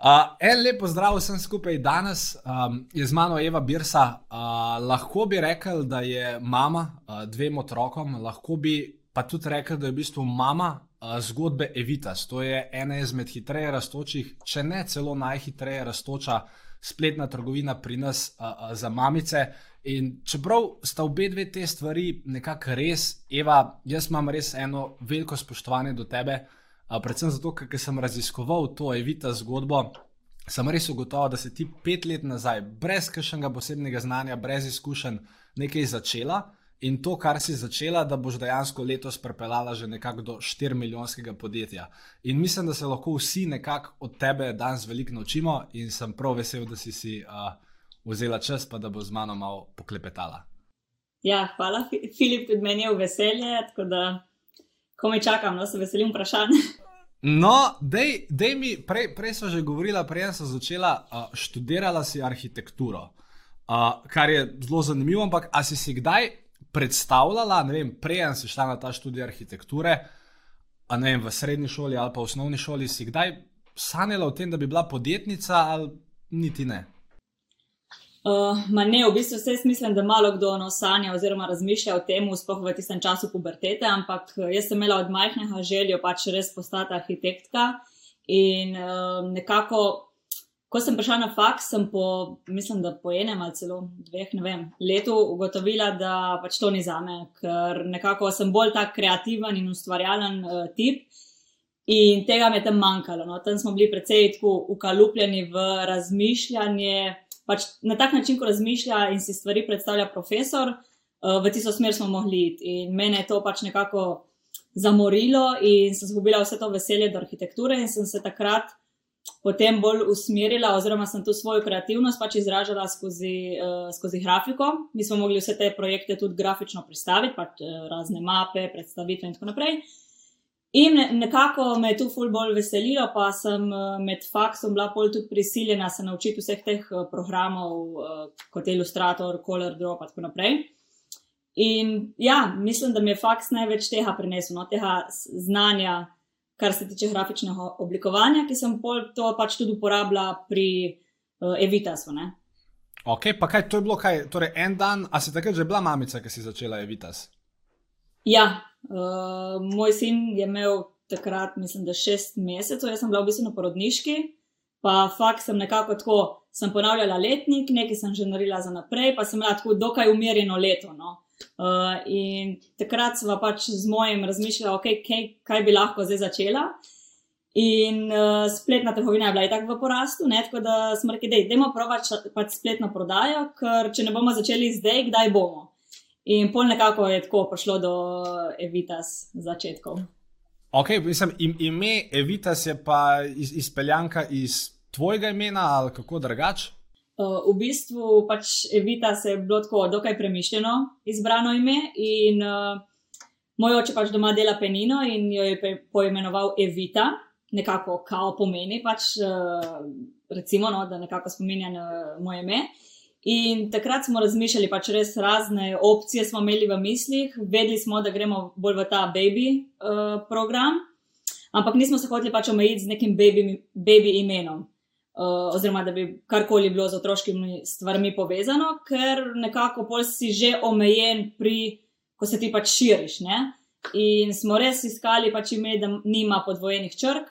Uh, en lep pozdrav vsem skupaj danes, um, je z mano Eva Birsa. Uh, lahko bi rekel, da je mama uh, dvem otrokom, lahko bi pa tudi rekel, da je v bistvu mama uh, zgodbe Evitas. To je ena izmed hitreje raztočih, če ne celo najhitreje raztoča spletna trgovina pri nas uh, uh, za mamice. In čeprav sta obe dve te stvari nekako res, Eva, jaz imam res eno veliko spoštovanje do tebe predvsem zato, ker sem raziskoval to evita zgodbo. Sem res ugotovil, da si ti pet let nazaj, brez kakšnega posebnega znanja, brez izkušenj, nekaj začela in to, kar si začela, da boš dejansko letos prepeljala že nekako do 4 milijonskega podjetja. In mislim, da se lahko vsi nekako od tebe danes veliko naučimo in sem prav vesel, da si si uh, vzela čas, pa da bo z mano malo poklepetala. Ja, hvala, Filip, tudi meni je v veselje, tako da ko me čakam, no, se veselim vprašanja. No, dej, dej mi, prej, prej smo že govorili, prej sem začela uh, študirala si arhitekturo, uh, kar je zelo zanimivo. Ampak, ali si si kdaj predstavljala, ne vem, prej si šla na ta študij arhitekture, a ne vem, v srednji šoli ali pa v osnovni šoli, si kdaj sanjala o tem, da bi bila podjetnica ali niti ne? Uh, ne, v bistvu vse mislim, da malo kdo no sanja oziroma razmišlja o tem, sploh v tistem času pubertete, ampak eh, jaz sem imela od majhnega željo pač res postati arhitektka. In uh, nekako, ko sem prišla na faks, sem po, mislim, da po enem ali celo dveh, ne vem, letu ugotovila, da pač to ni za me, ker nekako sem bolj tak kreativen in ustvarjalen uh, tip. In tega mi je tam manjkalo. No. Tam smo bili precej tako ukalupljeni v razmišljanje pač na tak način, ko razmišlja in si stvari predstavlja profesor, uh, v tisto smer smo mogli iti. In mene je to pač nekako zamorilo in sem izgubila vse to veselje do arhitekture in sem se takrat potem bolj usmerila, oziroma sem tu svojo kreativnost pač izražala skozi, uh, skozi grafiko. Mi smo mogli vse te projekte tudi grafično predstaviti, pač uh, razne mape, predstavitve in tako naprej. In nekako me je tu ful bolj veselilo, pa sem eh, med faksom bila pol tudi prisiljena se naučiti vseh teh eh, programov, eh, kot je Illustrator, Color Drop in tako naprej. In ja, mislim, da mi je faks največ tega prinesel, no, tega znanja, kar se tiče grafičnega oblikovanja, ki sem pol to pač tudi uporabljala pri uh, Evitasu. Ne. Ok, pa kaj to je bilo, kaj, torej en dan, a si takrat že bila mamica, ki si začela Evitas? Ja, Uh, moj sin je imel takrat, mislim, da šest mesecev, jaz sem bila v bistvu na porodniški, pa fakt sem nekako tako, sem ponavljala letnik, nekaj sem že naredila za naprej, pa sem imela tako dokaj umirjeno leto. No. Uh, in takrat smo pač z mojim razmišljali, okay, kaj, kaj bi lahko zdaj začela. In uh, spletna trgovina je bila tako v porastu, ne? tako da smo rekli, da idemo provati pač spletno prodajo, ker če ne bomo začeli zdaj, kdaj bomo. In pol nekako je tako prišlo do Evitas začetkov. Ok, mislim, ime Evitas je pa iz, izpeljanka iz tvojega imena ali kako drugače? Uh, v bistvu pač Evitas je bilo tako dokaj premišljeno izbrano ime in uh, moj oče pač doma dela penino in jo je poimenoval Evita, nekako kao pomeni pač, uh, recimo, no, da nekako spominja na moje ime. In takrat smo razmišljali, pač res razne opcije smo imeli v mislih, vedeli smo, da gremo bolj v ta baby uh, program, ampak nismo se hoteli pač omejiti z nekim baby, baby imenom, uh, oziroma da bi karkoli bilo z otroškimi stvarmi povezano, ker nekako pol si že omejen pri, ko se ti pač širiš. Ne? In smo res iskali pač ime, da nima podvojenih črk,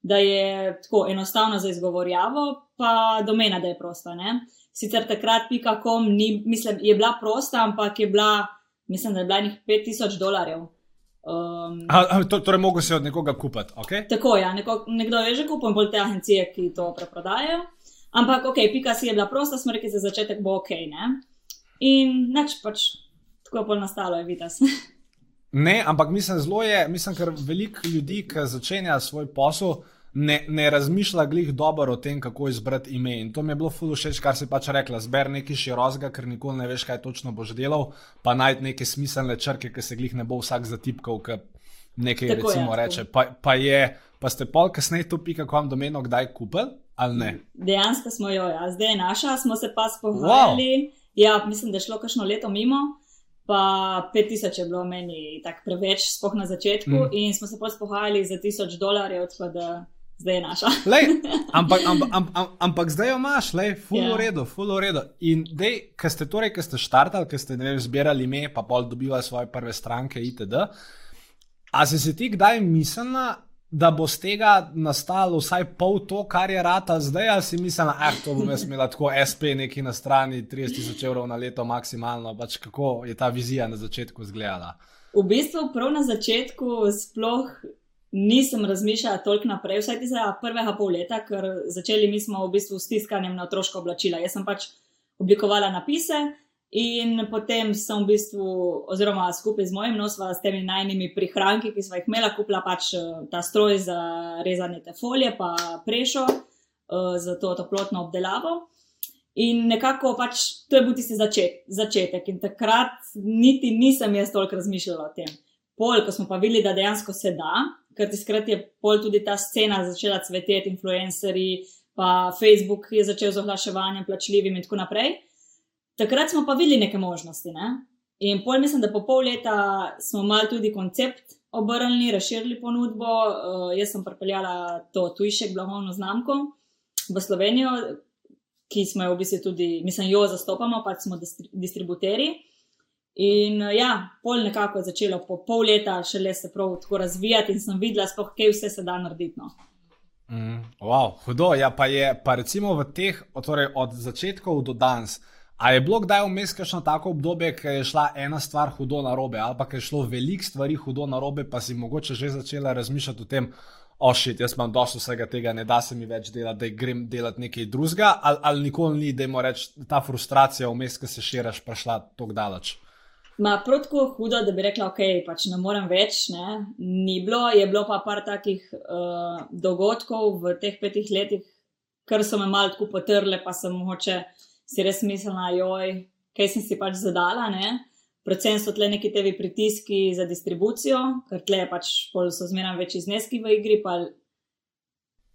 da je tako enostavno za izgovorjavo, pa domena, da je prosta. Ne? Sicer takrat pika.com ni, mislim, je bila prosta, ampak je bila, mislim, da je bila nekaj 5000 dolarjev. Um, a, a, to, torej, mogo se od nekoga kupiti. Okay? Tako je, ja, neko, nekdo je že kupil, bolj te agencije, ki to preprodajajo. Ampak, ok, pika si je bila prosta, smo rekli, za začetek bo ok. Ne? In neč pač, tako je pol nastalo, je vidas. Ne, ampak mislim, zelo je, mislim, ker veliko ljudi, ki začenja svoj posel, ne, ne razmišlja glih dobro o tem, kako izbrati ime. In to mi je bilo fulu všeč, kar si pač rekla. Zber nekaj širozga, ker nikoli ne veš, kaj točno boš delal, pa najti neke smiselne črke, ki se glih ne bo vsak zatipkal, ki nekaj tako recimo je, reče. Pa, pa, je, pa ste pol kasneje to pika.com domeno kdaj kupili ali ne? Dejansko smo jo, ja. zdaj je naša, smo se pa spohajali. Wow. Ja, mislim, da je šlo kakšno leto mimo. Pa 5000 je bilo meni tako preveč, spoh na začetku, mm. in smo se pa spohajali za 1000 dolarjev, tako da zdaj je naša. lej, ampak, ampak, ampak, ampak zdaj jo imaš, le, full yeah. Ja. redo, full redo. In dej, ker ste torej, ker ste štartali, ker ste vem, zbirali ime, pa pol dobivali svoje prve stranke, itd. A si si ti kdaj mislila, da bo z tega nastalo vsaj pol to, kar je rata zdaj, ali si mislila, da eh, bom jaz imela tako SP neki na strani 30 tisoč evrov na leto maksimalno, pač kako je ta vizija na začetku izgledala? V bistvu prav na začetku sploh nisem razmišljala toliko naprej, vsaj za prvega pol leta, ker začeli mi smo v bistvu s tiskanjem na otroško oblačila. Jaz sem pač oblikovala napise, In potem sem v bistvu, oziroma skupaj z mojim nosom, s temi najnimi prihranki, ki smo jih imeli, kupila pač eh, ta stroj za rezanje te folije, pa prešo uh, za to toplotno obdelavo. In nekako pač to je bil tisti začet, začetek. In takrat niti nisem jaz toliko razmišljala o tem. Pol, ko smo pa videli, da dejansko se da, ker tiskrat je pol tudi ta scena začela cveteti, influencerji, pa Facebook je začel z oglaševanjem, plačljivim in tako naprej takrat smo pa videli neke možnosti. Ne? In pol mislim, da po pol leta smo malo tudi koncept obrnili, razširili ponudbo. Uh, jaz sem pripeljala to tujšek blagovno znamko v Slovenijo, ki smo jo v bistvu tudi, mislim, jo zastopamo, pač smo distributeri. In uh, ja, pol nekako je začelo po pol leta šele se prav tako razvijati in sem videla, spoh, kaj vse se da narediti. No. Mm, wow, hudo, ja, pa je pa recimo v teh, torej od začetkov do danes. A je bilo kdaj vmes kakšno tako obdobje, ki je šla ena stvar hudo na robe, ali pa je šlo veliko stvari hudo na robe, pa si mogoče že začela razmišljati o tem, ošit, jaz imam dosto vsega tega, ne da se mi več delati, da grem delati nekaj drugega, ali, ali nikoli ni, da jim reč, ta frustracija vmes, ki se širaš, prišla tako daleč. Ma prav tako hudo, da bi rekla, ok, pač ne morem več, ne? ni bilo, je bilo pa par takih uh, dogodkov v teh petih letih, kar so me malo tako potrle, pa sem mogoče si res mislila, joj, kaj sem si pač zadala. Ne? Predvsem so tle neki tevi pritiski za distribucijo, ker tle pač so zmeraj večji zneski v igri. Pa...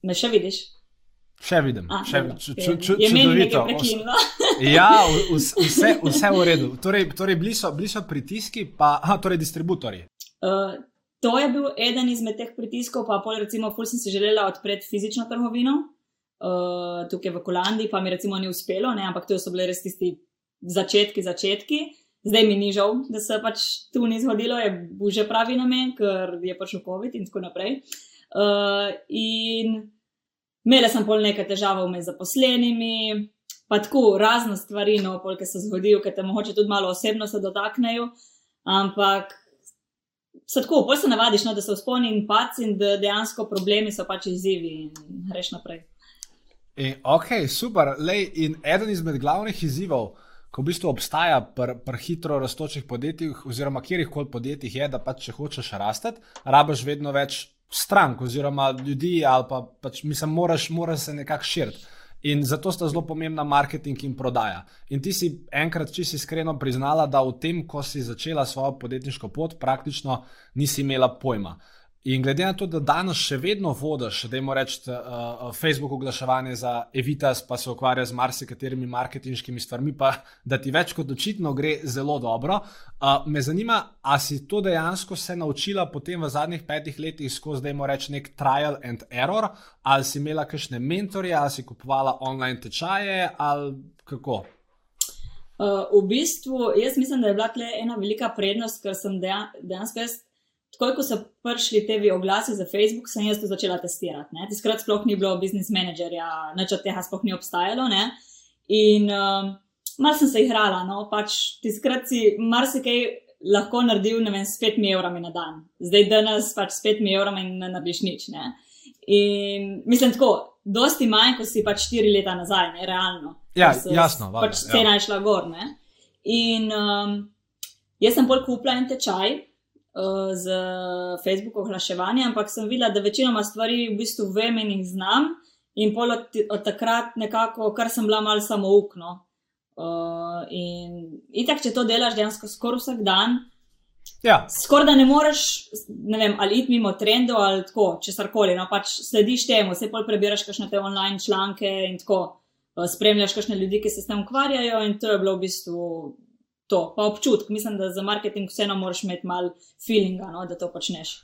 Me še vidiš? Še vidim, A, še čudovito. Ja, vse, vse v redu. Torej, torej bili, so, bili so pritiski, pa aha, torej distributori. Uh, to je bil eden izmed teh pritiskov, pa pol recimo, ful sem si želela odpreti fizično trgovino, uh, tukaj v Kolandiji, pa mi recimo ni uspelo, ne? ampak to so bile res tisti začetki, začetki. Zdaj mi ni žal, da se pač tu ni zgodilo, je bil že pravi namen, ker je prišel COVID in tako naprej. Uh, in imela sem pol nekaj težav med zaposlenimi, pa tako razne stvari, no, pol, ki se zgodijo, ki te mogoče tudi malo osebno se dotaknejo, ampak se tako, pol se navadiš, no, da se vzponi in paci in da dejansko problemi so pač izzivi in greš naprej. In, ok, super. Lej, in eden izmed glavnih izzivov, ko v bistvu obstaja pri pr hitro raztočih podjetjih, oziroma kjerkoli podjetjih, je, da pač če hočeš rasti, rabiš vedno več strank, oziroma ljudi, ali pa pač mislim, moraš, moraš se nekako širiti. In zato sta zelo pomembna marketing in prodaja. In ti si enkrat čisto iskreno priznala, da v tem, ko si začela svojo podjetniško pot, praktično nisi imela pojma. In glede na to, da danes še vedno vodiš, da imaš reči uh, Facebook oglaševanje za Evitas, pa se ukvarja z marsikaterimi marketinškimi stvarmi, pa da ti več kot očitno gre zelo dobro. Uh, me zanima, ali si to dejansko se naučila potem v zadnjih petih letih skozi, da imaš reči nek trial and error, ali si imela kakšne mentorje, ali si kupovala online tečaje, ali kako. Uh, v bistvu, jaz mislim, da je bila tle ena velika prednost, ker sem dejansko jaz takoj, ko so prišli te oglasi za Facebook, sem jaz to začela testirati. Tiskrat sploh ni bilo business managerja, nič od tega sploh ni obstajalo. Ne? In um, malo sem se igrala, no, pač tiskrat si marsikaj lahko naredil, ne vem, s petimi evrami na dan. Zdaj, danes pač s petimi evrami ne narediš nič. Ne? In mislim tako, dosti manj, kot si pač štiri leta nazaj, ne realno. Ja, so, jasno. Pač cena ja. je šla gor. Ne? In um, jaz sem bolj kupila en tečaj, uh, z Facebook oglaševanjem, ampak sem videla, da večinoma stvari v bistvu vem in jih znam. In pol od, od takrat nekako, kar sem bila malo samoukno. Uh, in itak, če to delaš dejansko skoraj vsak dan, ja. skoraj da ne moreš, ne vem, ali iti mimo trendov ali tako, če karkoli. No, pač slediš temu, se pol prebiraš kakšne te online članke in tako, uh, spremljaš kakšne ljudi, ki se s tem ukvarjajo in to je bilo v bistvu to. Pa občutek, mislim, da za marketing vseeno moraš imeti malo feelinga, no, da to počneš.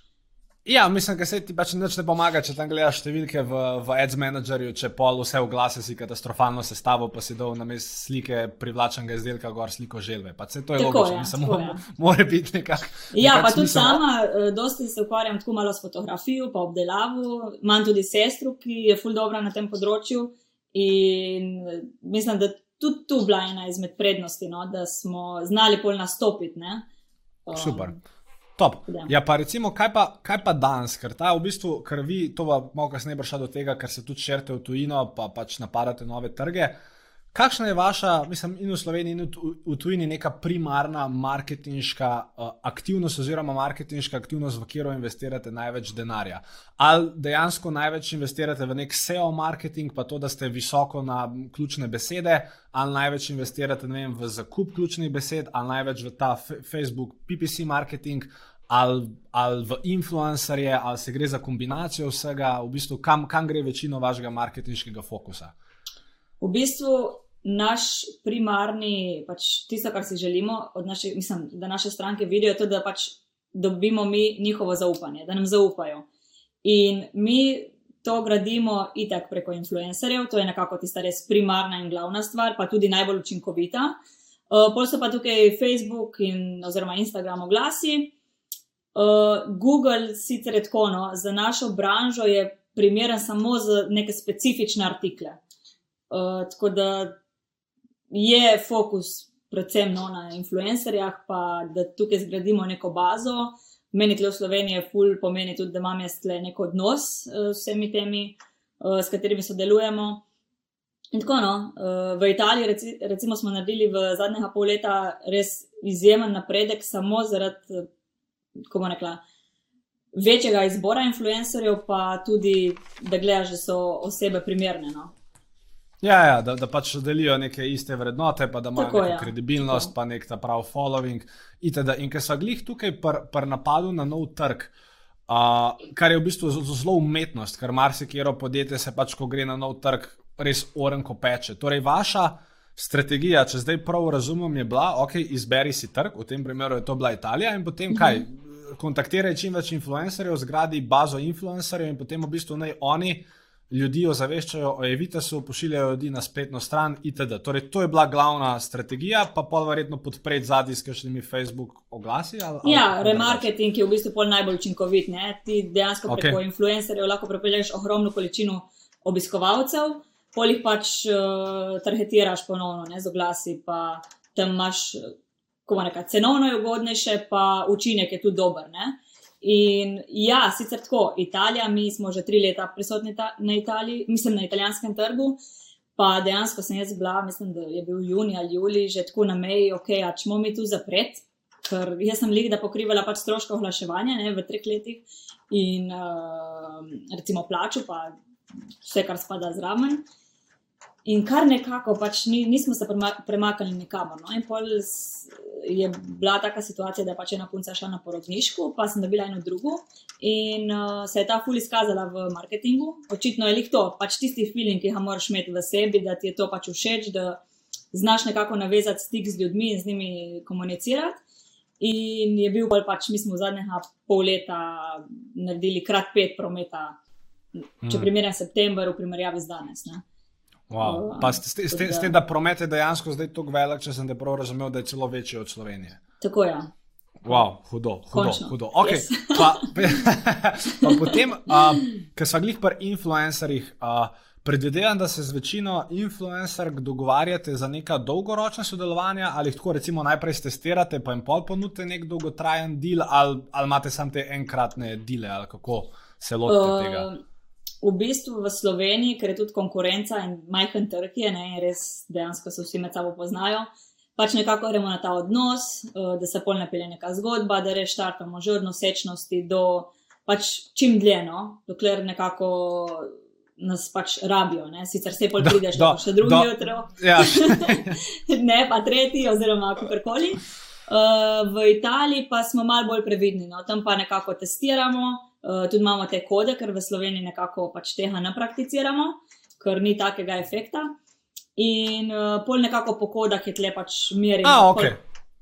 Ja, mislim, da se ti pač nič ne pomaga, če tam gledaš številke v, v Ads Managerju, če pol vse v glase si katastrofalno sestavo, pa si dol na mest slike privlačnega izdelka, gor sliko želve. Pa se to je logično, samo mora biti nekak. Ja, nekak pa tudi sama, eh, dosti se ukvarjam tako malo s fotografijo, pa obdelavo. Imam tudi sestro, ki je ful dobra na tem področju in eh, mislim, da tudi tu bila ena izmed prednosti, no, da smo znali pol nastopiti. Um, Super. Top. Ja, pa recimo, kaj pa, kaj pa danes, ker ta v bistvu, ker vi to malo kasneje prišli do tega, ker se tudi širite v tujino, pa pač napadate nove trge. Kakšna je vaša, mislim, in v Sloveniji, in v, tujini, neka primarna marketinška uh, aktivnost, oziroma marketinška aktivnost, v katero investirate največ denarja? Ali dejansko največ investirate v nek SEO marketing, pa to, da ste visoko na ključne besede, ali največ investirate vem, v zakup ključnih besed, ali največ v ta Facebook, PPC marketing, ali, ali v influencerje, ali se gre za kombinacijo vsega, v bistvu, kam, kam gre večino vašega marketinškega fokusa? V bistvu naš primarni, pač tisto, kar si želimo od naše, mislim, da naše stranke vidijo, je to, da pač dobimo mi njihovo zaupanje, da nam zaupajo. In mi to gradimo itak preko influencerjev, to je nekako tista res primarna in glavna stvar, pa tudi najbolj učinkovita. Uh, pol so pa tukaj Facebook in oziroma Instagram oglasi. Uh, Google sicer je tako, no, za našo branžo je primeren samo za neke specifične artikle. Uh, tako da je fokus predvsem no, na influencerjah, pa da tukaj zgradimo neko bazo. Meni tle v Sloveniji ful pomeni tudi, da imam jaz tle nek odnos uh, s vsemi temi, uh, s katerimi sodelujemo. In tako no, uh, v Italiji reci, recimo smo naredili v zadnjega pol leta res izjemen napredek samo zaradi, kako bomo rekla, večjega izbora influencerjev, pa tudi, da gledaš, da so osebe primerne. No. Ja, ja da, da pač delijo neke iste vrednote, pa da imajo neko ja. kredibilnost, Tako. pa nek ta prav following. Itd. In ker so glih tukaj pri pr napadu na nov trg, uh, kar je v bistvu zelo umetnost, ker marsikero podjetje se pač, ko gre na nov trg, res orenko peče. Torej, vaša strategija, če zdaj prav razumem, je bila, ok, izberi si trg, v tem primeru je to bila Italija in potem mhm. kaj? Kontaktiraj čim več influencerjev, zgradi bazo influencerjev in potem v bistvu naj oni ljudi ozaveščajo o Evitasu, pošiljajo ljudi na spletno stran itd. Torej, to je bila glavna strategija, pa pa verjetno podpreti zadnji s kakšnimi Facebook oglasi. Ali, ja, ali remarketing je v bistvu najbolj učinkovit. Ne? Ti dejansko preko okay. influencerjev lahko pripelješ ogromno količino obiskovalcev, polih pač uh, targetiraš ponovno ne, z oglasi, pa tam imaš. Neka, cenovno je ugodnejše, pa učinek je tudi dober. Ne? In ja, sicer tako, Italija, mi smo že tri leta prisotni ta, na Italiji, mislim na italijanskem trgu. Pa dejansko sem jaz bila, mislim, da je bil juni ali juli, že tako na meji, ok, a čemo mi tu zapret, ker jaz sem lik, da pokrivala pač stroške ohlaševanja ne, v treh letih in uh, recimo plačo, pa vse, kar spada zraven. In kar nekako, pač ni, nismo se premaknili nikamor. No? In pol je bila taka situacija, da je pač ena punca šla na porodniško, pa sem dobila eno drugo in uh, se je ta ful izkazala v marketingu. Očitno je lih to, pač tisti feeling, ki ga moraš imeti v sebi, da ti je to pač všeč, da znaš nekako navezati stik z ljudmi in z njimi komunicirati. In je bil pač, mi smo v zadnjega pol leta naredili krat pet prometa, če mm. primerjam september v primerjavi z danes. Ne? Wow. Pa s tem, da promet je dejansko zdaj tako velik, če sem te prav razumel, da je celo večji od Slovenije. Tako je. Ja. Wow, hudo, hudo. hudo. Okay. Yes. Pa, pa potem, uh, ker smo glih pri influencerjih, uh, predvidevam, da se z večino influencerk dogovarjate za neka dolgoročna sodelovanja, ali jih tako recimo najprej testirate, pa jim pol ponudite nek dolgotrajen del, ali, ali imate samo te enkratne dele, ali kako se lotite uh, tega v bistvu v Sloveniji, ker je tudi konkurenca in majhen trg je, ne, in res dejansko se vsi med sabo poznajo, pač nekako gremo na ta odnos, uh, da se pol napelje neka zgodba, da reštartamo že od nosečnosti do pač čim dlje, no, dokler nekako nas pač rabijo. Ne? Sicer se pol prideš, da še drugi otrok. Ja. ne, pa tretji, oziroma kakorkoli. Uh, v Italiji pa smo malo bolj previdni, no? tam pa nekako testiramo, uh, tudi imamo te kode, ker v Sloveniji nekako pač tega ne prakticiramo, ker ni takega efekta. In uh, pol nekako po kodah je tle pač merjeno. Ah, okay.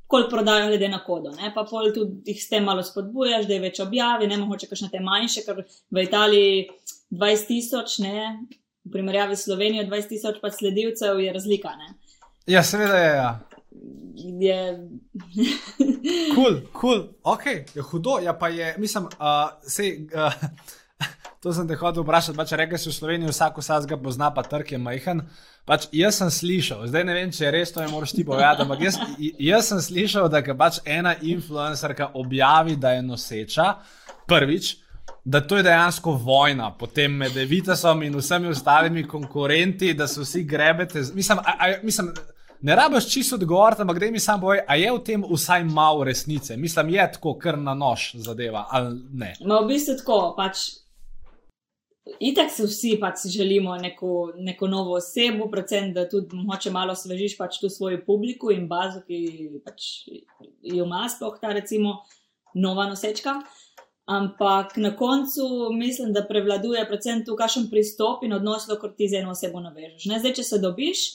Koliko prodajo glede na kodo, ne? pa pol tudi jih s tem malo spodbujaš, da je več objavi, ne mogoče kakšne te manjše, ker v Italiji 20 tisoč, ne, v primerjavi s Slovenijo 20 tisoč pa sledilcev je razlika. Ne? Ja, seveda je. Ja. Je. Kul, kul, ok, je hudo. Ja, pa je, mislim, uh, sej, uh, to sem te hotel vprašati. Pač rekel si v Sloveniji, vsak vsak ga pozna, pa trg je majhen. Pač jaz sem slišal, zdaj ne vem, če je res to, je moraš ti povedati, ampak jaz, jaz sem slišal, da pač ena influencerka objavi, da je noseča, prvič, da to je dejansko vojna, potem med Vitasom in vsemi ostalimi konkurenti, da se vsi grebete. Mislim, a, a, mislim ne rabiš čisto odgovoriti, ampak da mi sam povej, a je v tem vsaj malo resnice. Mislim, je tako, kar na nož zadeva ali ne. No, v bistvu tako, pač. Itek se vsi pač želimo neko, neko novo osebo, predvsem da tudi moče malo svežiš pač tu svojo publiko in bazo, ki pač jo ima sploh ta recimo nova nosečka. Ampak na koncu mislim, da prevladuje predvsem tu, kakšen pristop in odnos, ko ti z eno osebo navežeš. Ne? Zdaj, če se dobiš,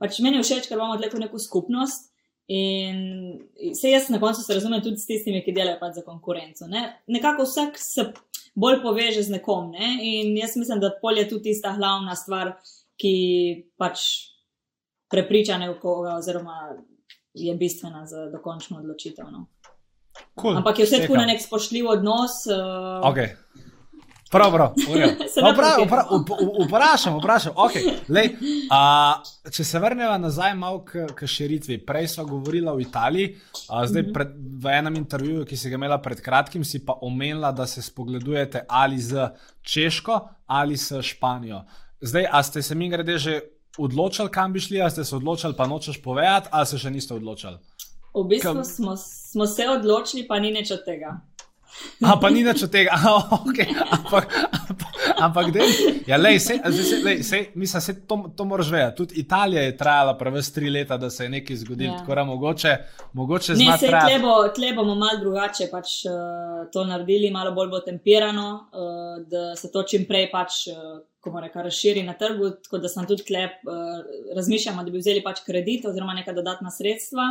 pač meni je všeč, ker imamo tleko neko skupnost in se jaz na koncu se razumem tudi s tistimi, ki delajo pač za konkurenco. Ne? Nekako vsak se bolj poveže z nekom ne? in jaz mislim, da pol je tudi tista glavna stvar, ki pač prepriča nekoga oziroma je bistvena za dokončno odločitev. No? Cool. Ampak je vse tako na nek spoštljiv odnos. Uh... Okay. Prav, prav. Vprašam, vprašam. Okay. Lej, a, če se vrnemo nazaj malo k, k širitvi. Prej smo govorili o Italiji, a, zdaj mhm. pred, v enem intervjuju, ki si ga imela pred kratkim, si pa omenila, da se spogledujete ali z Češko ali s Španijo. Zdaj, a ste se mi grede že odločili, kam bi šli, a ste se odločili, pa nočeš povedati, ali se še niste odločili? V bistvu Kam... smo, smo se odločili, pa ni nič od tega. A, pa ni nič od tega, okay. ampak, ampak, ampak ja, lej, se, se, lej, se, mislim, se to, to moraš vedeti. Tudi Italija je trajala preveč tri leta, da se je nekaj zgodilo. Ja. Tako da mogoče, mogoče ne. Se, tle, bo, tle bomo malo drugače pač, uh, to naredili, malo bolj bo temperano, uh, da se to čim prej pač. Uh, Ko reka, razširi na trgu, tako da sem tudi tleh, uh, razmišljamo, da bi vzeli pač kredit oziroma neka dodatna sredstva,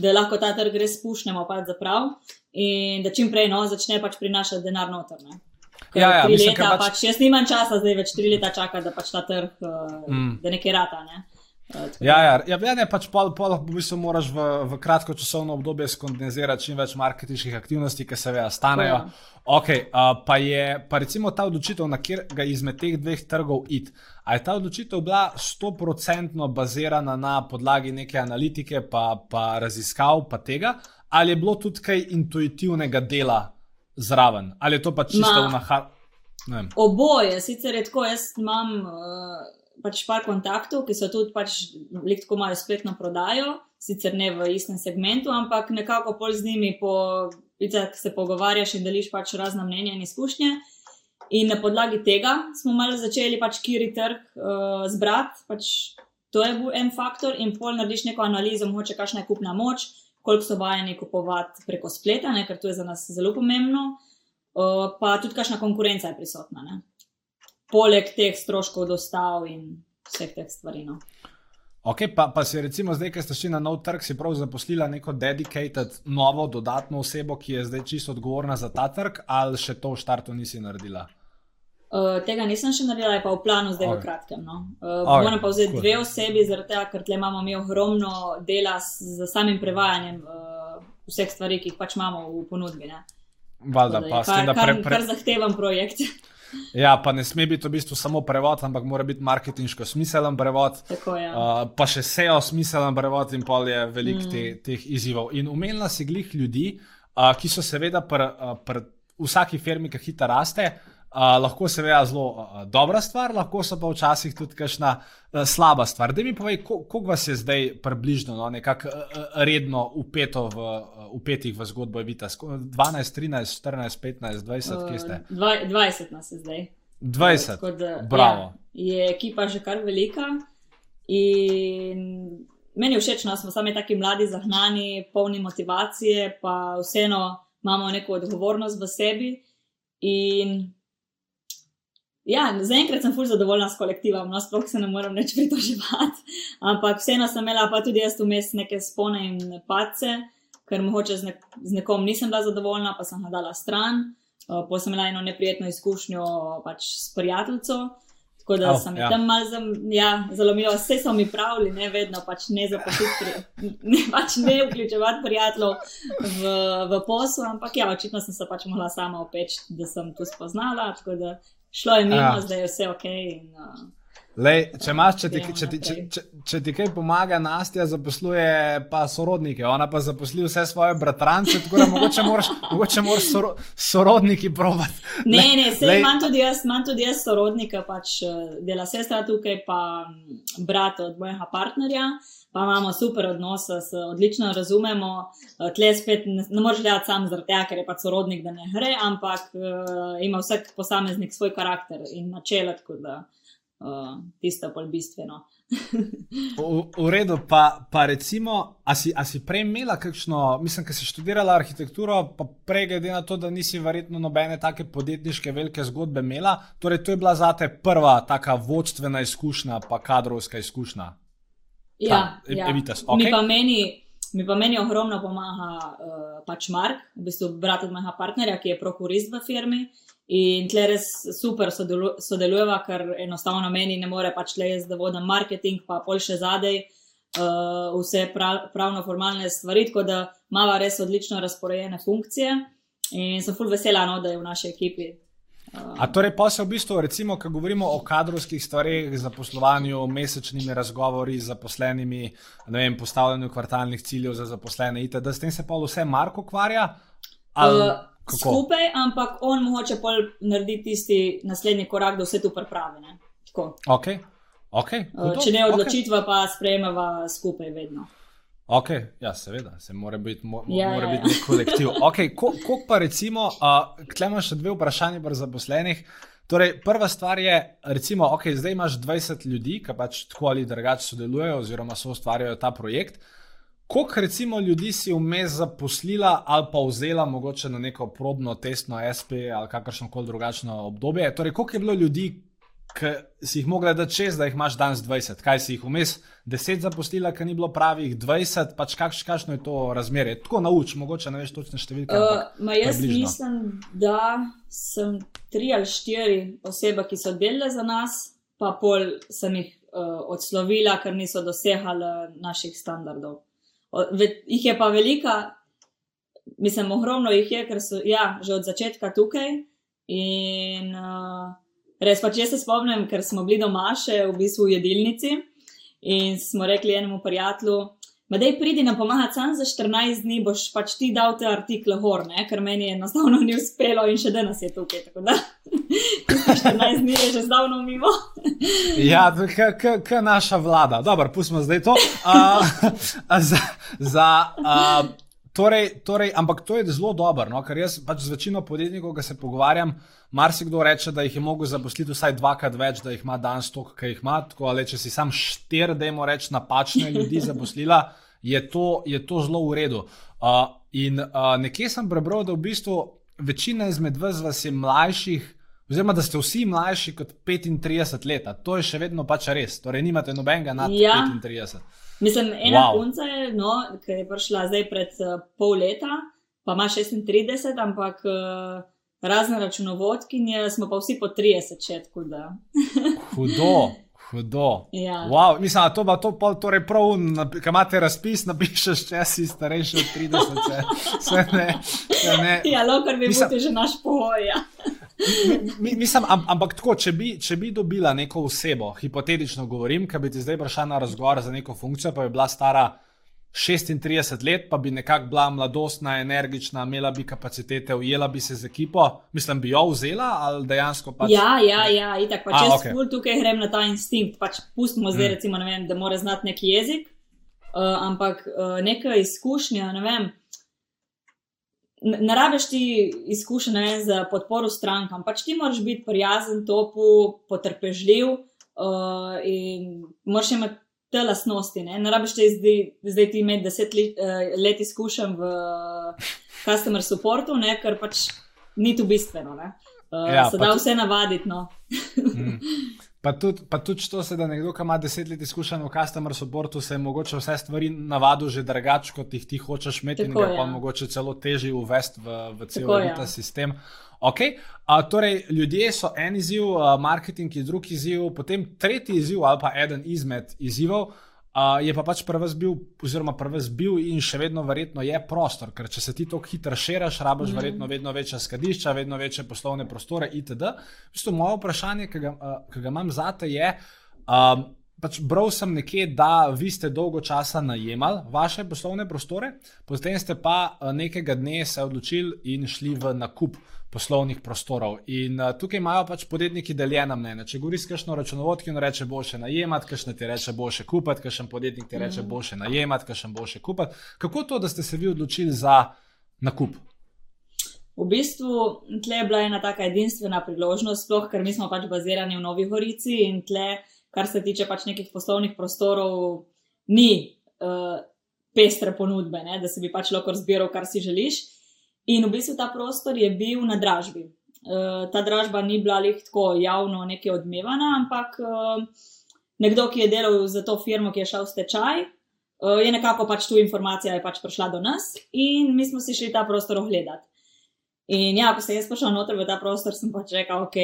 da lahko ta trg res spušnemo pač za prav in da čim prej no, začne pač prinašati denar noter. Ne. Ja, ja, mislim, leta, pač... Pač, jaz nimam časa, zdaj več tri leta čaka, da pač ta trg, uh, mm. da nekaj rata. Ne. Ja, ja, ja, ja, ne, pač pol, pol v bistvu moraš v, v kratko časovno obdobje skondenzirati čim več marketinških aktivnosti, ki se veja stanejo. Okay, uh, pa je pa recimo ta odločitev, na kjer ga izmed teh dveh trgov id. A je ta odločitev bila 100% bazirana na podlagi neke analitike, pa, pa raziskav, pa tega, ali je bilo tudi kaj intuitivnega dela zraven, ali je to pač čisto v nahal? Oboje, sicer je tako, jaz imam. Uh pač par kontaktov, ki so tudi pač tako malo spletno prodajo, sicer ne v istem segmentu, ampak nekako pol z njimi po, vica, se pogovarjaš in deliš pač razna mnenja in izkušnje. In na podlagi tega smo malo začeli pač kiri trg uh, zbrati, pač to je bil en faktor in pol narediš neko analizo, moče kakšna je kupna moč, koliko so vajeni kupovati preko spleta, ne, ker to je za nas zelo pomembno, uh, pa tudi kakšna konkurenca je prisotna. Ne poleg teh stroškov dostav in vseh teh stvari. No. Ok, pa, pa si recimo zdaj, ki ste šli na nov trg, si prav zaposlila neko dedicated, novo, dodatno osebo, ki je zdaj čisto odgovorna za ta trg, ali še to v startu nisi naredila? Uh, tega nisem še naredila, je pa v planu zdaj okay. v kratkem. No. Uh, okay. Moram pa vzeti cool. dve osebi, zaradi tega, ker tle imamo mi ogromno dela z samim prevajanjem uh, vseh stvari, ki jih pač imamo v ponudbi. Valjda, pa s tem, da pre, pre... kar zahtevam projekt. Ja, pa ne sme biti v bistvu samo prevod, ampak mora biti marketinško smiselen prevod. Tako, ja. uh, pa še SEO smiselen prevod in pol je velik mm. te, teh izzivov. In umenila si glih ljudi, uh, ki so seveda pri uh, vsaki firmi, ki hitro raste, Uh, lahko se veja zelo uh, dobra stvar, lahko so pa včasih tudi kakšna uh, slaba stvar. Da mi povej, koliko vas je zdaj približno, no, nekako uh, redno upeto v, uh, upetih v zgodbo Evita? 12, 13, 14, 15, 20, kje ste? Uh, 20 nas je zdaj. 20. Tako da ja, je ekipa že kar velika. In meni je všeč, da no, smo sami taki mladi, zahnani, polni motivacije, pa vseeno imamo neko odgovornost v sebi. In ja, zaenkrat sem fulj zadovoljna s kolektivom, no, sploh se ne morem več pritoževati. Ampak vseeno sem imela pa tudi jaz vmes neke spone in pace, ker mogoče z, nek z nekom nisem bila zadovoljna, pa sem ga dala stran. Uh, Potem sem imela eno neprijetno izkušnjo pač s prijateljem. Tako da oh, sem ja. tam malo ja, zalomila, vse so mi pravili, ne vedno pač ne zaposliti, ne, pač ne vključevati prijateljev v, v posel, ampak ja, očitno sem se pač mogla sama opeči, da sem tu spoznala. Tako da šlo je mimo, ja. zdaj je vse ok. In, uh, Lej, če, imaš, če, ti, če, ti, če, če, če ti kaj pomaga, Nastja zaposluje pa sorodnike, ona pa zaposluje vse svoje bratrance, tako da mogoče moraš, mogoče moraš soro, sorodniki provati. Ne, ne, ne imam tudi jaz, imam tudi jaz sorodnika, pač eh, dela sestra tukaj, pa mm, brat od mojega partnerja. Pa imamo super odnose, se odlično razumemo. Tle spet ne, ne moreš gledati sam zaradi tega, ker je pač sorodnik, da ne gre, ampak uh, ima vsak posameznik svoj karakter in načela uh, tisto bolj bistveno. v, v redu, pa, pa recimo, a si, a si prej imela kakšno, mislim, da si študirala arhitekturo, pa prej glede na to, da nisi verjetno nobene take podjetniške velike zgodbe imela, torej to je bila zate prva taka vodstvena izkušnja, pa kadrovska izkušnja. Ja, Ta, ja. Evitas, okay? mi, pa meni, mi pa meni ogromno pomaga uh, pač Mark, v bistvu brat od mojega partnerja, ki je prokurist v firmi. In tle res super sodelujeva, ker enostavno meni ne more pač le jaz, da vodim marketing, pa pol še zadej, uh, vse prav, pravno-formalne stvari, tako da imamo res odlično razporejene funkcije in sem full vesela, no, da je v naši ekipi. A torej, pa se v bistvu, recimo, ko govorimo o kadrovskih stvarih, zaposlovanju, mesečnimi razgovori z zaposlenimi, vem, postavljanju kvartalnih ciljev za zaposlene, itd., da s tem se pa vse Marko ukvarja? Ali... Uh, Kako? skupaj, ampak on mogoče pol naredi tisti naslednji korak, da vse to pripravi. Okay. Okay. Uh, če ne odločitva, okay. pa sprejmeva skupaj vedno. Ok, ja, seveda, se mora biti, mo, ja, mora ja, biti ja. nek kolektiv. Okay, Kako pa recimo, uh, klemo še dve vprašanje pri zaposlenih. Torej, prva stvar je, recimo, ok, zdaj imaš 20 ljudi, ki pač tako ali drugače sodelujejo oziroma so ustvarjajo ta projekt. Koliko recimo ljudi si vmes zaposlila ali pa vzela mogoče na neko probno testno SP ali kakršno koli drugačno obdobje? Torej, koliko je bilo ljudi, ki si jih mogla dati čez, da jih imaš danes 20? Kaj si jih vmes 10 zaposlila, ker ni bilo pravih 20? Pač kakš, kakšno je to razmerje? Tako nauč, mogoče ne veš točne številke. Uh, jaz približno. mislim, da sem tri ali štiri osebe, ki so delale za nas, pa pol sem jih uh, odslovila, ker niso dosegali naših standardov jih je pa velika, mislim, ogromno jih je, ker so ja, že od začetka tukaj. In uh, res pa če se spomnim, ker smo bili doma še v bistvu v jedilnici in smo rekli enemu prijatelju. Madej, pridi nam pomagati sam za 14 dni, boš pač ti dal te artikle gor, ne? ker meni je enostavno ni uspelo in še danes je tukaj. Tako da 14 dni je že zdavno mimo. ja, kot naša vlada. Dobro, pustimo zdaj to. Uh, za, za, uh, torej, torej, ampak to je zelo dobro, no? ker jaz pač z večino podjetnikov, ki se pogovarjam, marsikdo reče, da jih je mogel zaposliti vsaj dvakrat več, da jih ima danes toliko, kot jih ima. Tako, ali če si sam štir, da jim reče napačne ljudi zaposlila, je to, je to zelo v redu. Uh, in uh, nekje sem prebral, da v bistvu večina izmed vas je mlajših. Oziroma, da ste vsi mlajši kot 35 let, to je še vedno pač res. Torej, nimate nobenega nad ja. 35. Mislim, ena wow. punca je, no, ki je prišla zdaj pred uh, pol leta, pa ima 36, ampak. Uh, razne računovodkinje, smo pa vsi po 30 čet, da. Hudo. Hudo. Ja. Wow, mislim, da to bo to pol, torej prav, ki imate razpis, napišeš, če si starejši od 30. Se ne, se ne. Ja, lahko bi bil že naš pogoj. Ja. Mi, mislim, ampak tako, če bi, če bi dobila neko osebo, hipotetično govorim, ki bi ti zdaj prišla na razgovor za neko funkcijo, pa bi bila stara 36 let, pa bi nekako bila mladostna, energična, imela bi kapacitete, ujela bi se z ekipo, mislim, bi jo vzela ali dejansko pač. Ja, ja, ja, itak pač. Če okay. spul tukaj grem na ta instinkt, pač pustimo zdaj, mm. recimo, vem, da mora znati neki jezik, uh, ampak uh, neka izkušnja, ne vem. Ne rabiš ti izkušenj za podporo strankam, pač ti moraš biti prijazen, topu, potrpežljiv uh, in moraš imeti te lastnosti. Ne, ne rabiš te zdaj, zdaj ti imeti deset let, uh, let izkušenj v uh, customer supportu, ne, ker pač ni tu bistveno. Uh, ja, se da vse navaditi. No. mm. Pa tudi, pa tudi to, se, da nekdo, ki ima deset let izkušenj v customer supportu, se je mogoče vse stvari navadil že drugače, kot jih ti hočeš imeti, Tako, in ga ja. pa mogoče celo težje uvesti v, v cel ta ja. sistem. Okay. A, torej, ljudje so en izziv, marketing je drugi izziv, potem tretji izziv ali pa eden izmed izzivov. Uh, je pa pač prvi bil, oziroma prvi bil in še vedno verjetno je prostor, ker če se ti tako hitro širiš, rabiš mm. verjetno vedno večja skladišča, vedno večje poslovne prostore itd. V bistvu moje vprašanje, ki ga, uh, ki ga imam zate, je, uh, pač bral sem nekje, da vi ste dolgo časa najemali vaše poslovne prostore, potem ste pa uh, nekega dne se odločili in šli v nakup poslovnih prostorov. In uh, tukaj imajo pač podjetniki deljena mnenja. Če govoriš s kakšno računovodko, ki reče: boljše najemati, kakšno ti reče: boljše kupiti, kakšen podjetnik ti reče: mhm. boljše najemati, kakšen boljše kupiti. Kako to, da ste se vi odločili za nakup? V bistvu tle je bila ena taka edinstvena priložnost, sploh ker mi smo pač bazirani v Novi Gorici in tle, kar se tiče pač nekih poslovnih prostorov, ni uh, pestre ponudbe, ne? da si bi pač lahko zbiral, kar si želiš. In v bistvu ta prostor je bil na dražbi. Uh, ta dražba ni bila lih tako javno nekaj odmevana, ampak uh, nekdo, ki je delal za to firmo, ki je šel v stečaj, uh, je nekako pač tu informacija je pač prišla do nas in mi smo si šli ta prostor ogledati. In ja, ko sem jaz prišel noter v ta prostor, sem pač rekel, ok,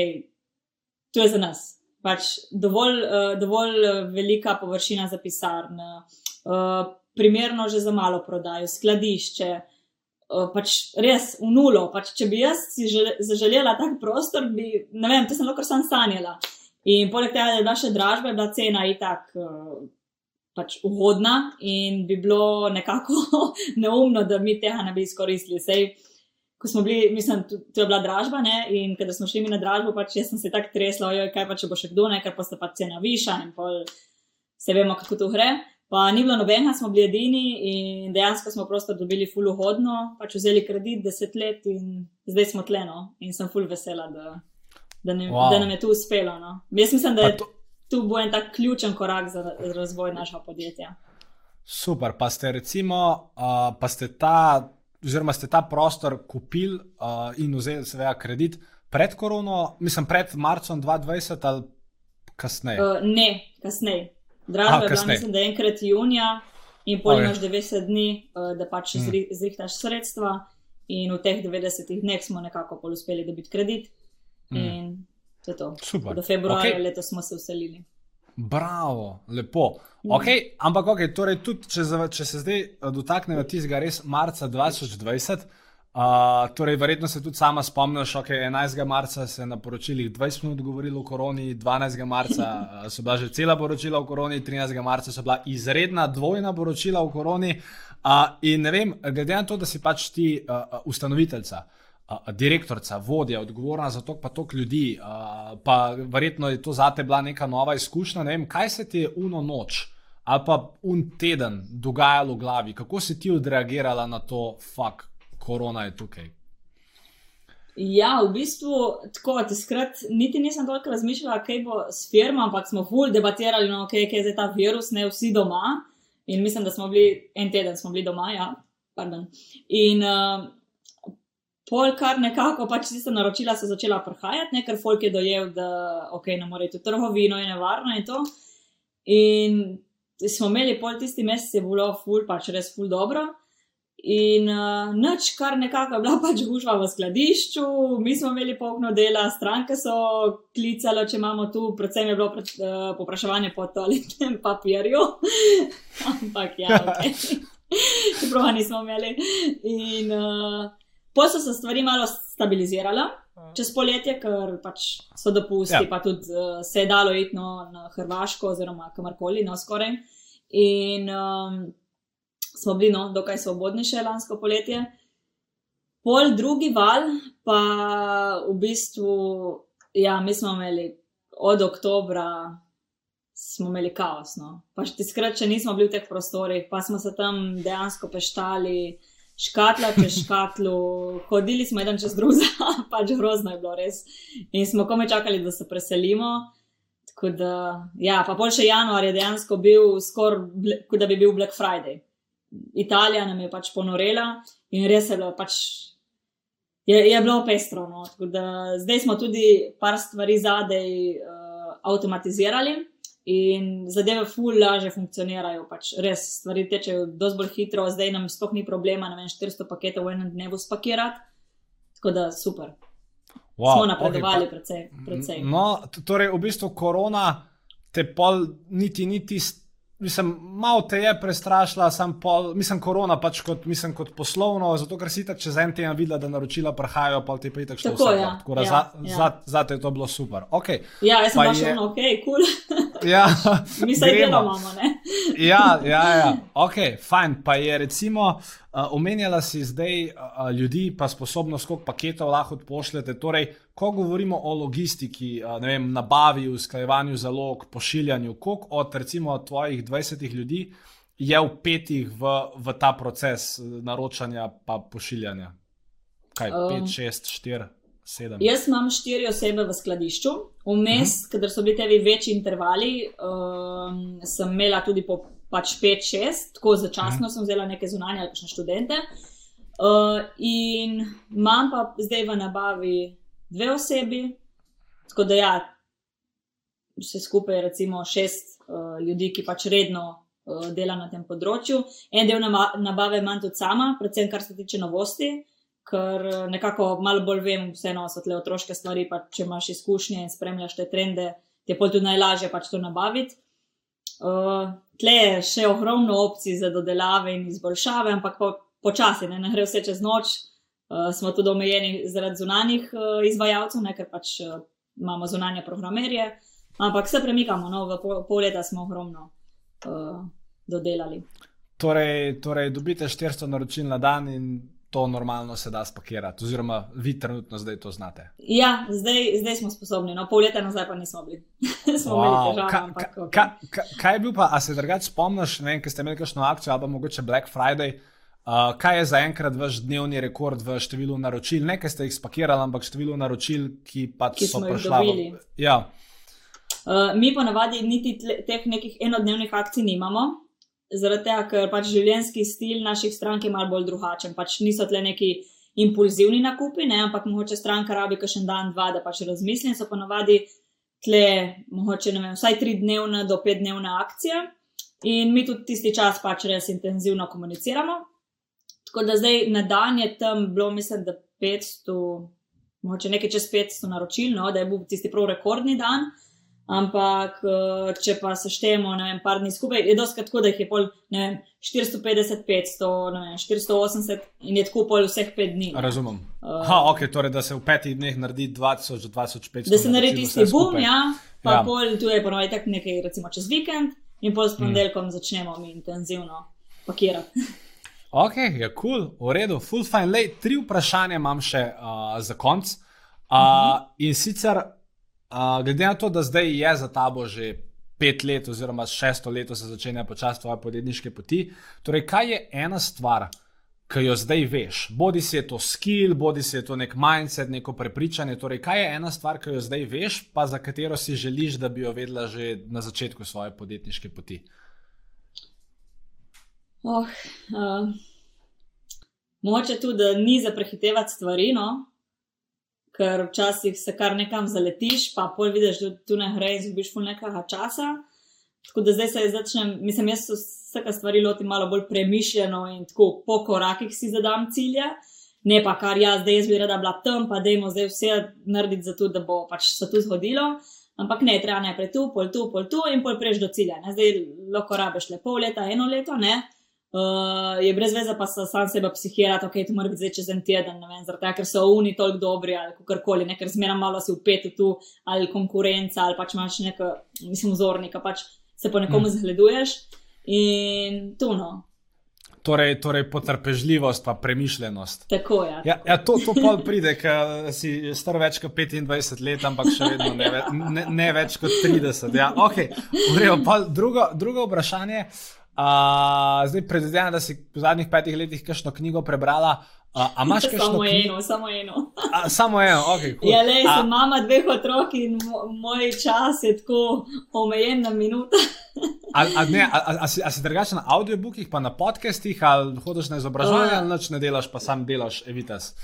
tu je za nas. Pač dovolj, uh, dovolj velika površina za pisarno, uh, primerno že za malo prodajo, skladišče. Eh, pač res v nulo. Pač, če bi jaz si zaželela tak prostor, bi, ne vem, to sem lahko sam sanjala. In poleg tega, da je bila še dražba, je bila cena itak uh, pač ugodna in bi bilo nekako neumno, da mi tega ne bi izkoristili. Sej, ko smo bili, mislim, to je bila dražba, ne? in kada smo šli mi na dražbo, pač jaz sem se tako tresla, ojoj, kaj pa če bo še kdo, ne? ker pa se pa cena viša in pol se vemo, kako to gre. Pa ni bilo nobenega, smo bili edini in dejansko smo prostor dobili ful uhodno, pač vzeli kredit deset let in zdaj smo tleno in sem ful vesela, da, da, ne, wow. da nam je tu uspelo. No. Jaz mislim, da je to... tu bo en tak ključen korak za razvoj našega podjetja. Super, pa ste recimo, uh, pa ste ta, oziroma ste ta prostor kupili uh, in vzeli seveda kredit pred korono, mislim pred marcem 2020 ali kasneje? Uh, ne, kasneje. Dražba je bila, mislim, da enkrat junija in imaš okay. 90 dni, uh, da pač mm. zrihtaš sredstva, in v teh 90 dneh smo nekako pol uspeli dobiti kredit. Mm. In to je to. Super. Do februarja okay. letos smo se uselili. Bravo, lepo. Mm. Okay, ampak, okay, torej tudi, če, če se zdaj dotaknemo tistega res marca 2020. Uh, torej, verjetno se tudi sama spomniš, da okay, je 11. marca se na poročilih 20 minut govorilo o koroni, 12. marca so bila že cela poročila o koroni, 13. marca so bila izredna dvojna poročila o koroni. Uh, in ne vem, glede na to, da si pač ti uh, ustanoviteljca, uh, direktorica, vodja, odgovorna za to, pa toliko ljudi, uh, pa verjetno je to zate bila neka nova izkušnja. Ne vem, kaj se ti je uno noč ali pa un teden dogajalo v glavi, kako si ti odreagirala na to fakt korona je tukaj. Ja, v bistvu tako, tiskrat niti nisem toliko razmišljala, kaj bo s firmo, ampak smo ful debatirali, no, okay, kaj je zdaj ta virus, ne vsi doma. In mislim, da smo bili en teden, smo bili doma, ja, pardon. In uh, pol kar nekako, pač tiste naročila so začela prihajati, ne, ker folk je dojel, da ok, ne more iti v trgovino, je nevarno in to. In smo imeli pol tisti mesec, je bilo ful, pač res ful dobro. In uh, noč, kar nekako je bila pač gužva v skladišču, mi smo imeli polno dela, stranke so klicale, če imamo tu, predvsem je bilo pred, uh, popraševanje po toaletnem papirju. Ampak ja, okay. čeprav nismo imeli. In uh, potem so se stvari malo stabilizirale. Čez poletje, ker pač so dopusti, ja. pa tudi uh, se je dalo iti no, na Hrvaško, oziroma kamorkoli, no skoraj. In um, smo bili no, dokaj svobodni še lansko poletje. Pol drugi val, pa v bistvu, ja, mi smo imeli od oktobra, smo imeli kaos. No. Pa še tiskrat, če nismo bili v teh prostorih, pa smo se tam dejansko peštali, škatla čez škatlo, hodili smo eden čez drugega, pač grozno je bilo res. In smo kome čakali, da se preselimo. Da, ja, pa pol še januar je dejansko bil skoraj, kot da bi bil Black Friday. Italija nam je pač ponorela in res je bilo pač. Je, je bilo pestro. No. Da, zdaj smo tudi par stvari zadej uh, avtomatizirali in zadeve ful laže funkcionirajo. Pač res stvari tečejo dosti bolj hitro, zdaj nam sploh ni problema, ne vem, 400 paketov v enem dnevu spakirati. Tako da super. Wow, smo napredovali okay, precej, precej. No, torej, v bistvu korona te pol niti niti. Mislim, malo te je prestrašila, sem pol, mislim, korona pač kot, mislim, kot poslovno, zato ker si tako čez en teden videla, da naročila prihajajo, pa ti prideš tako vse. Ja, tako da ja, za, ja. za, za te je to bilo super. Okay. Ja, jaz sem pa še eno, ok, kul. Cool. ja, mi se delamo, ne? ja, ja, ja, ok, fajn. Pa je recimo, uh, omenjala si zdaj uh, ljudi, pa sposobnost, koliko paketov lahko pošljete. Torej, ko govorimo o logistiki, vem, nabavi, usklajevanju zalog, pošiljanju, koliko od recimo tvojih 20 ljudi je upetih v, v ta proces naročanja in pošiljanja? Kaj, 5, 6, 4, 7? Jaz imam 4 osebe v skladišču, vmes, uh -huh. ker so bili tebi večji intervali, um, sem imela tudi po pač 5, 6, tako začasno mhm. sem vzela neke zunanje ali pa še študente. Uh, in imam pa zdaj v nabavi dve osebi. Tako da, ja, vse skupaj je recimo šest uh, ljudi, ki pač redno uh, dela na tem področju. En del nabave imam tudi sama, predvsem kar se tiče novosti, ker uh, nekako malo bolj vem, vseeno so tle otroške stvari, pa če imaš izkušnje in spremljaš te trende, ti je pa tudi najlažje pač to nabaviti. Uh, tle je še ogromno opcij za dodelave in izboljšave, ampak po, počasi, ne, ne gre vse čez noč. Uh, smo tudi omejeni zaradi zunanjih uh, izvajalcev, ne, ker pač uh, imamo zunanje programerje, ampak se premikamo, no, v pol, pol leta smo ogromno uh, dodelali. Torej, torej, dobite 400 naročil na dan in to normalno se da spakirati, oziroma vi trenutno zdaj to znate. Ja, zdaj, zdaj smo sposobni, no, pol leta nazaj pa nismo bili. smo wow. težave. Ka, ampak, ka, okay. ka, kaj je bil pa, a se drugače spomniš, ne vem, ker ste imeli kakšno akcijo ali pa mogoče Black Friday? Uh, kaj je zaenkrat vaš dnevni rekord v številu naročil? Ne, ki ste jih spakirali, ampak številu naročil, ki pač ki so prišla. V... Ja. Uh, mi ponavadi niti teh nekih enodnevnih akcij nimamo, zaradi tega, ker pač življenjski stil naših strank je malo bolj drugačen. Pač niso tle neki impulzivni nakupi, ne, ampak mogoče stranka rabi še en dan, dva, da pač razmisli. So ponavadi tle, mogoče ne vem, vsaj tri dnevna do pet dnevna akcija. In mi tudi tisti čas pač res intenzivno komuniciramo. Tako da zdaj na dan je tam bilo, mislim, da 500, mogoče nekaj čez 500 naročil, no, da je bil tisti prav rekordni dan. Ampak, eh, če pa seštejemo, ne vem, par dni skupaj, je dosti tako, da jih je pol, ne vem, 450, 500, ne vem, 480 in je tako pol vseh pet dni. Razumem. Uh, ha, ok, torej, da se v petih dneh naredi 20, 2500. Da se naredi tisti boom, ja, pa ja. pol tu je ponovno tako nekaj, recimo čez vikend in pol s ponedeljkom mm. začnemo mi intenzivno pakirati. Ok, je kul, cool, v redu, full fine. Lej, tri vprašanja imam še uh, za konc. Uh, uh -huh. In sicer, uh, glede na to, da zdaj je za tabo že pet let, oziroma šesto leto se začenja počasi tvoje podjetniške poti, torej, kaj je ena stvar, ki jo zdaj veš? Bodi si je to skill, bodi si je to nek mindset, neko prepričanje. Torej, kaj je ena stvar, ki jo zdaj veš, pa za katero si želiš, da bi jo vedela že na začetku svoje podjetniške poti? Oh, uh, moče tudi, da ni za prehitevati stvari, no? Ker včasih se kar nekam zaletiš, pa pol vidiš, da tu ne gre in izgubiš ful nekega časa. Tako da zdaj se začnem, mislim, jaz se vsega stvari loti malo bolj premišljeno in tako po korakih si zadam cilje. Ne pa kar jaz, zdaj jaz bi rada bila tam, pa dajmo zdaj vse narediti za to, da bo pač se to zgodilo. Ampak ne, treba najprej tu, pol tu, pol tu in pol prejš do cilja. Ne? Zdaj lahko rabiš le pol leta, eno leto, ne. Uh, je brez veze, pa se sam sebe psihirati, ok, to mora biti zdaj čez en teden, ne vem, zaradi tega, ker so oni toliko dobri ali kakorkoli, ker zmeraj malo si upeti tu ali konkurenca ali pač imaš nek, mislim, vzornika, pač se po nekomu mm. zgleduješ in tu no. torej, torej potrpežljivost, pa premišljenost. Tako je. Ja, ja, ja, to, to pol pride, ker si star več kot 25 let, ampak še vedno ne, ne, ne več kot 30. Ja, okay. Vrejo, drugo, drugo vprašanje. Uh, zdaj, predvidevam, da si v zadnjih petih letih kakšno knjigo prebrala. A, a imaš kaj samo eno, samo eno. A, samo eno, ok. Cool. Ja, le, sem mama dveh otrok in moj čas je tako omejen na minuto. a, a, ne, a, a, a, si, a si drugačen na audiobookih, pa na podcastih, ali hodiš na izobraževanje, uh, ali noč ne delaš, pa sam delaš, evitas.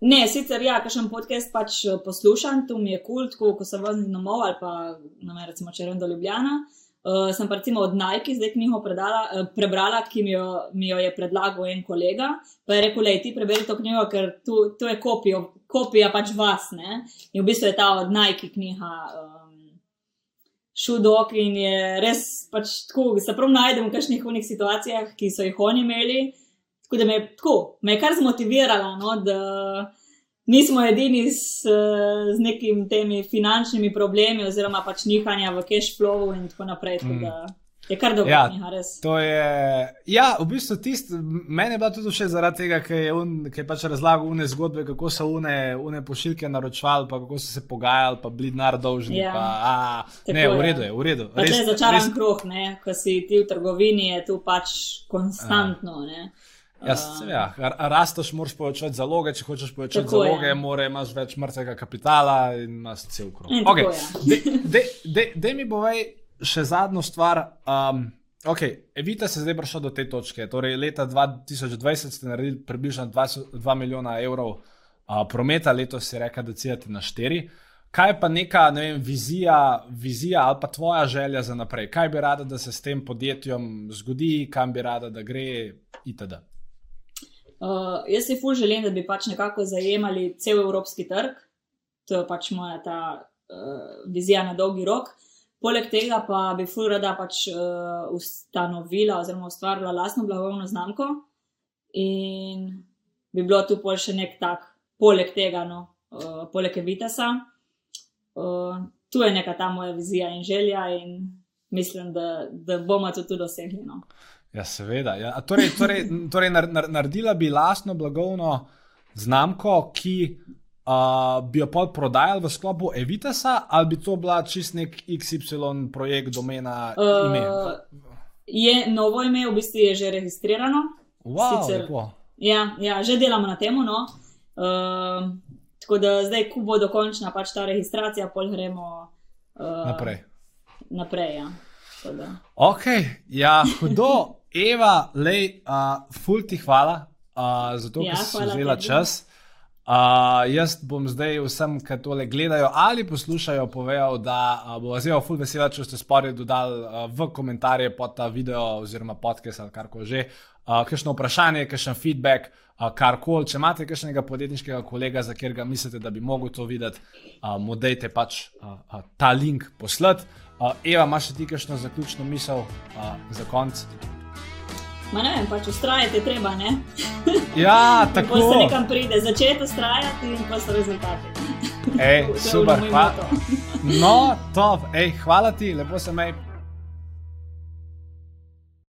Ne, sicer ja, kakšen podcast pač eh, poslušam, tu mi je kult, ko sem vozil domov ali pa, na recimo, če rečem do Ljubljana. Uh, sem pa recimo od Nike zdaj knjigo predala, uh, prebrala, ki mi jo, mi jo je predlagal en kolega. Pa je rekel, da ti preberi to knjigo, ker tu, tu je kopijo, kopija pač vas. Ne? In v bistvu je ta od Nike knjiga um, šudok in je res pač tako, se prav najdem v kakšnih unih situacijah, ki so jih oni imeli. Tako da me je, tako, me je kar zmotivirala. No, da, nismo edini s, z nekimi temi finančnimi problemi, oziroma pač nihanja v cash flow in tako naprej. Mm. Je kar dobro, ja, knjiga, res. Je, ja, v bistvu tisti, meni je bilo tudi všeč zaradi tega, ker je, un, ker je pač razlagal une zgodbe, kako so une, une pošiljke naročvali, pa kako so se pogajali, pa bili narodolžni. Ja. Ne, v redu je, v redu. Pač res, začaran res... kruh, ko si ti v trgovini, je tu pač konstantno. Ja. Ja, ja, Rasteš, moraš povečati zaloge, če hočeš povečati zaloge, moraš imeti več mrtvega kapitala in imaš cel krog. Okay. Dej mi povej še zadnjo stvar. Um, okay. Evita se zdaj prišla do te točke. Torej, leta 2020 ste naredili približno 2 milijona evrov uh, prometa, letos si rekel, da ciljate na 4. Kaj pa neka ne vem, vizija, vizija ali pa tvoja želja za naprej? Kaj bi rada, da se s tem podjetjem zgodi, kam bi rada, da gre, itd. Uh, jaz si ful želim, da bi pač nekako zajemali cel evropski trg, to je pač moja ta uh, vizija na dolgi rok. Poleg tega pa bi ful rada pač uh, ustanovila oziroma ustvarila lastno blagovno znamko in bi bilo tu pol še nek tak, poleg tega, no, uh, poleg Evitasa. Uh, tu je neka ta moja vizija in želja in mislim, da, da bomo to tudi dosegli. No. Ja, seveda. Ja. Torej, torej, torej naredila bi lastno blagovno znamko, ki uh, bi jo prodajala v sklopu Evitasa, ali bi to bila čist nek XY projekt, domena uh, ime? Je novo ime, v bistvu je že registrirano. Wow, Sicer, ja, ja, že delamo na tem. No. Uh, tako da zdaj, ko bo dokončna pač ta registracija, pol gremo uh, naprej. naprej ja. Ok, ja, hudo. Eva, lej, uh, ful ti hvala uh, za to, ja, si vzela čas. Uh, jaz bom zdaj vsem, ki tole gledajo ali poslušajo, povedal, da uh, bo zelo ful vesela, če ste spori dodali uh, v komentarje pod ta video oziroma podcast ali karkoli že. Uh, kakšno vprašanje, kakšen feedback, uh, karkoli. Če imate kakšnega podjetniškega kolega, za katerega mislite, da bi mogel to videti, uh, mu dajte pač uh, uh, ta link poslati. Uh, Eva, imaš ti kakšno zaključno misel uh, za konec? Ma ne vem, pač ustrajati je treba, ne? Ja, tako. Ko se nekam pride, začeti ustrajati in pa so rezultati. Ej, super, hvala. No, top, ej, hvala ti, lepo se mej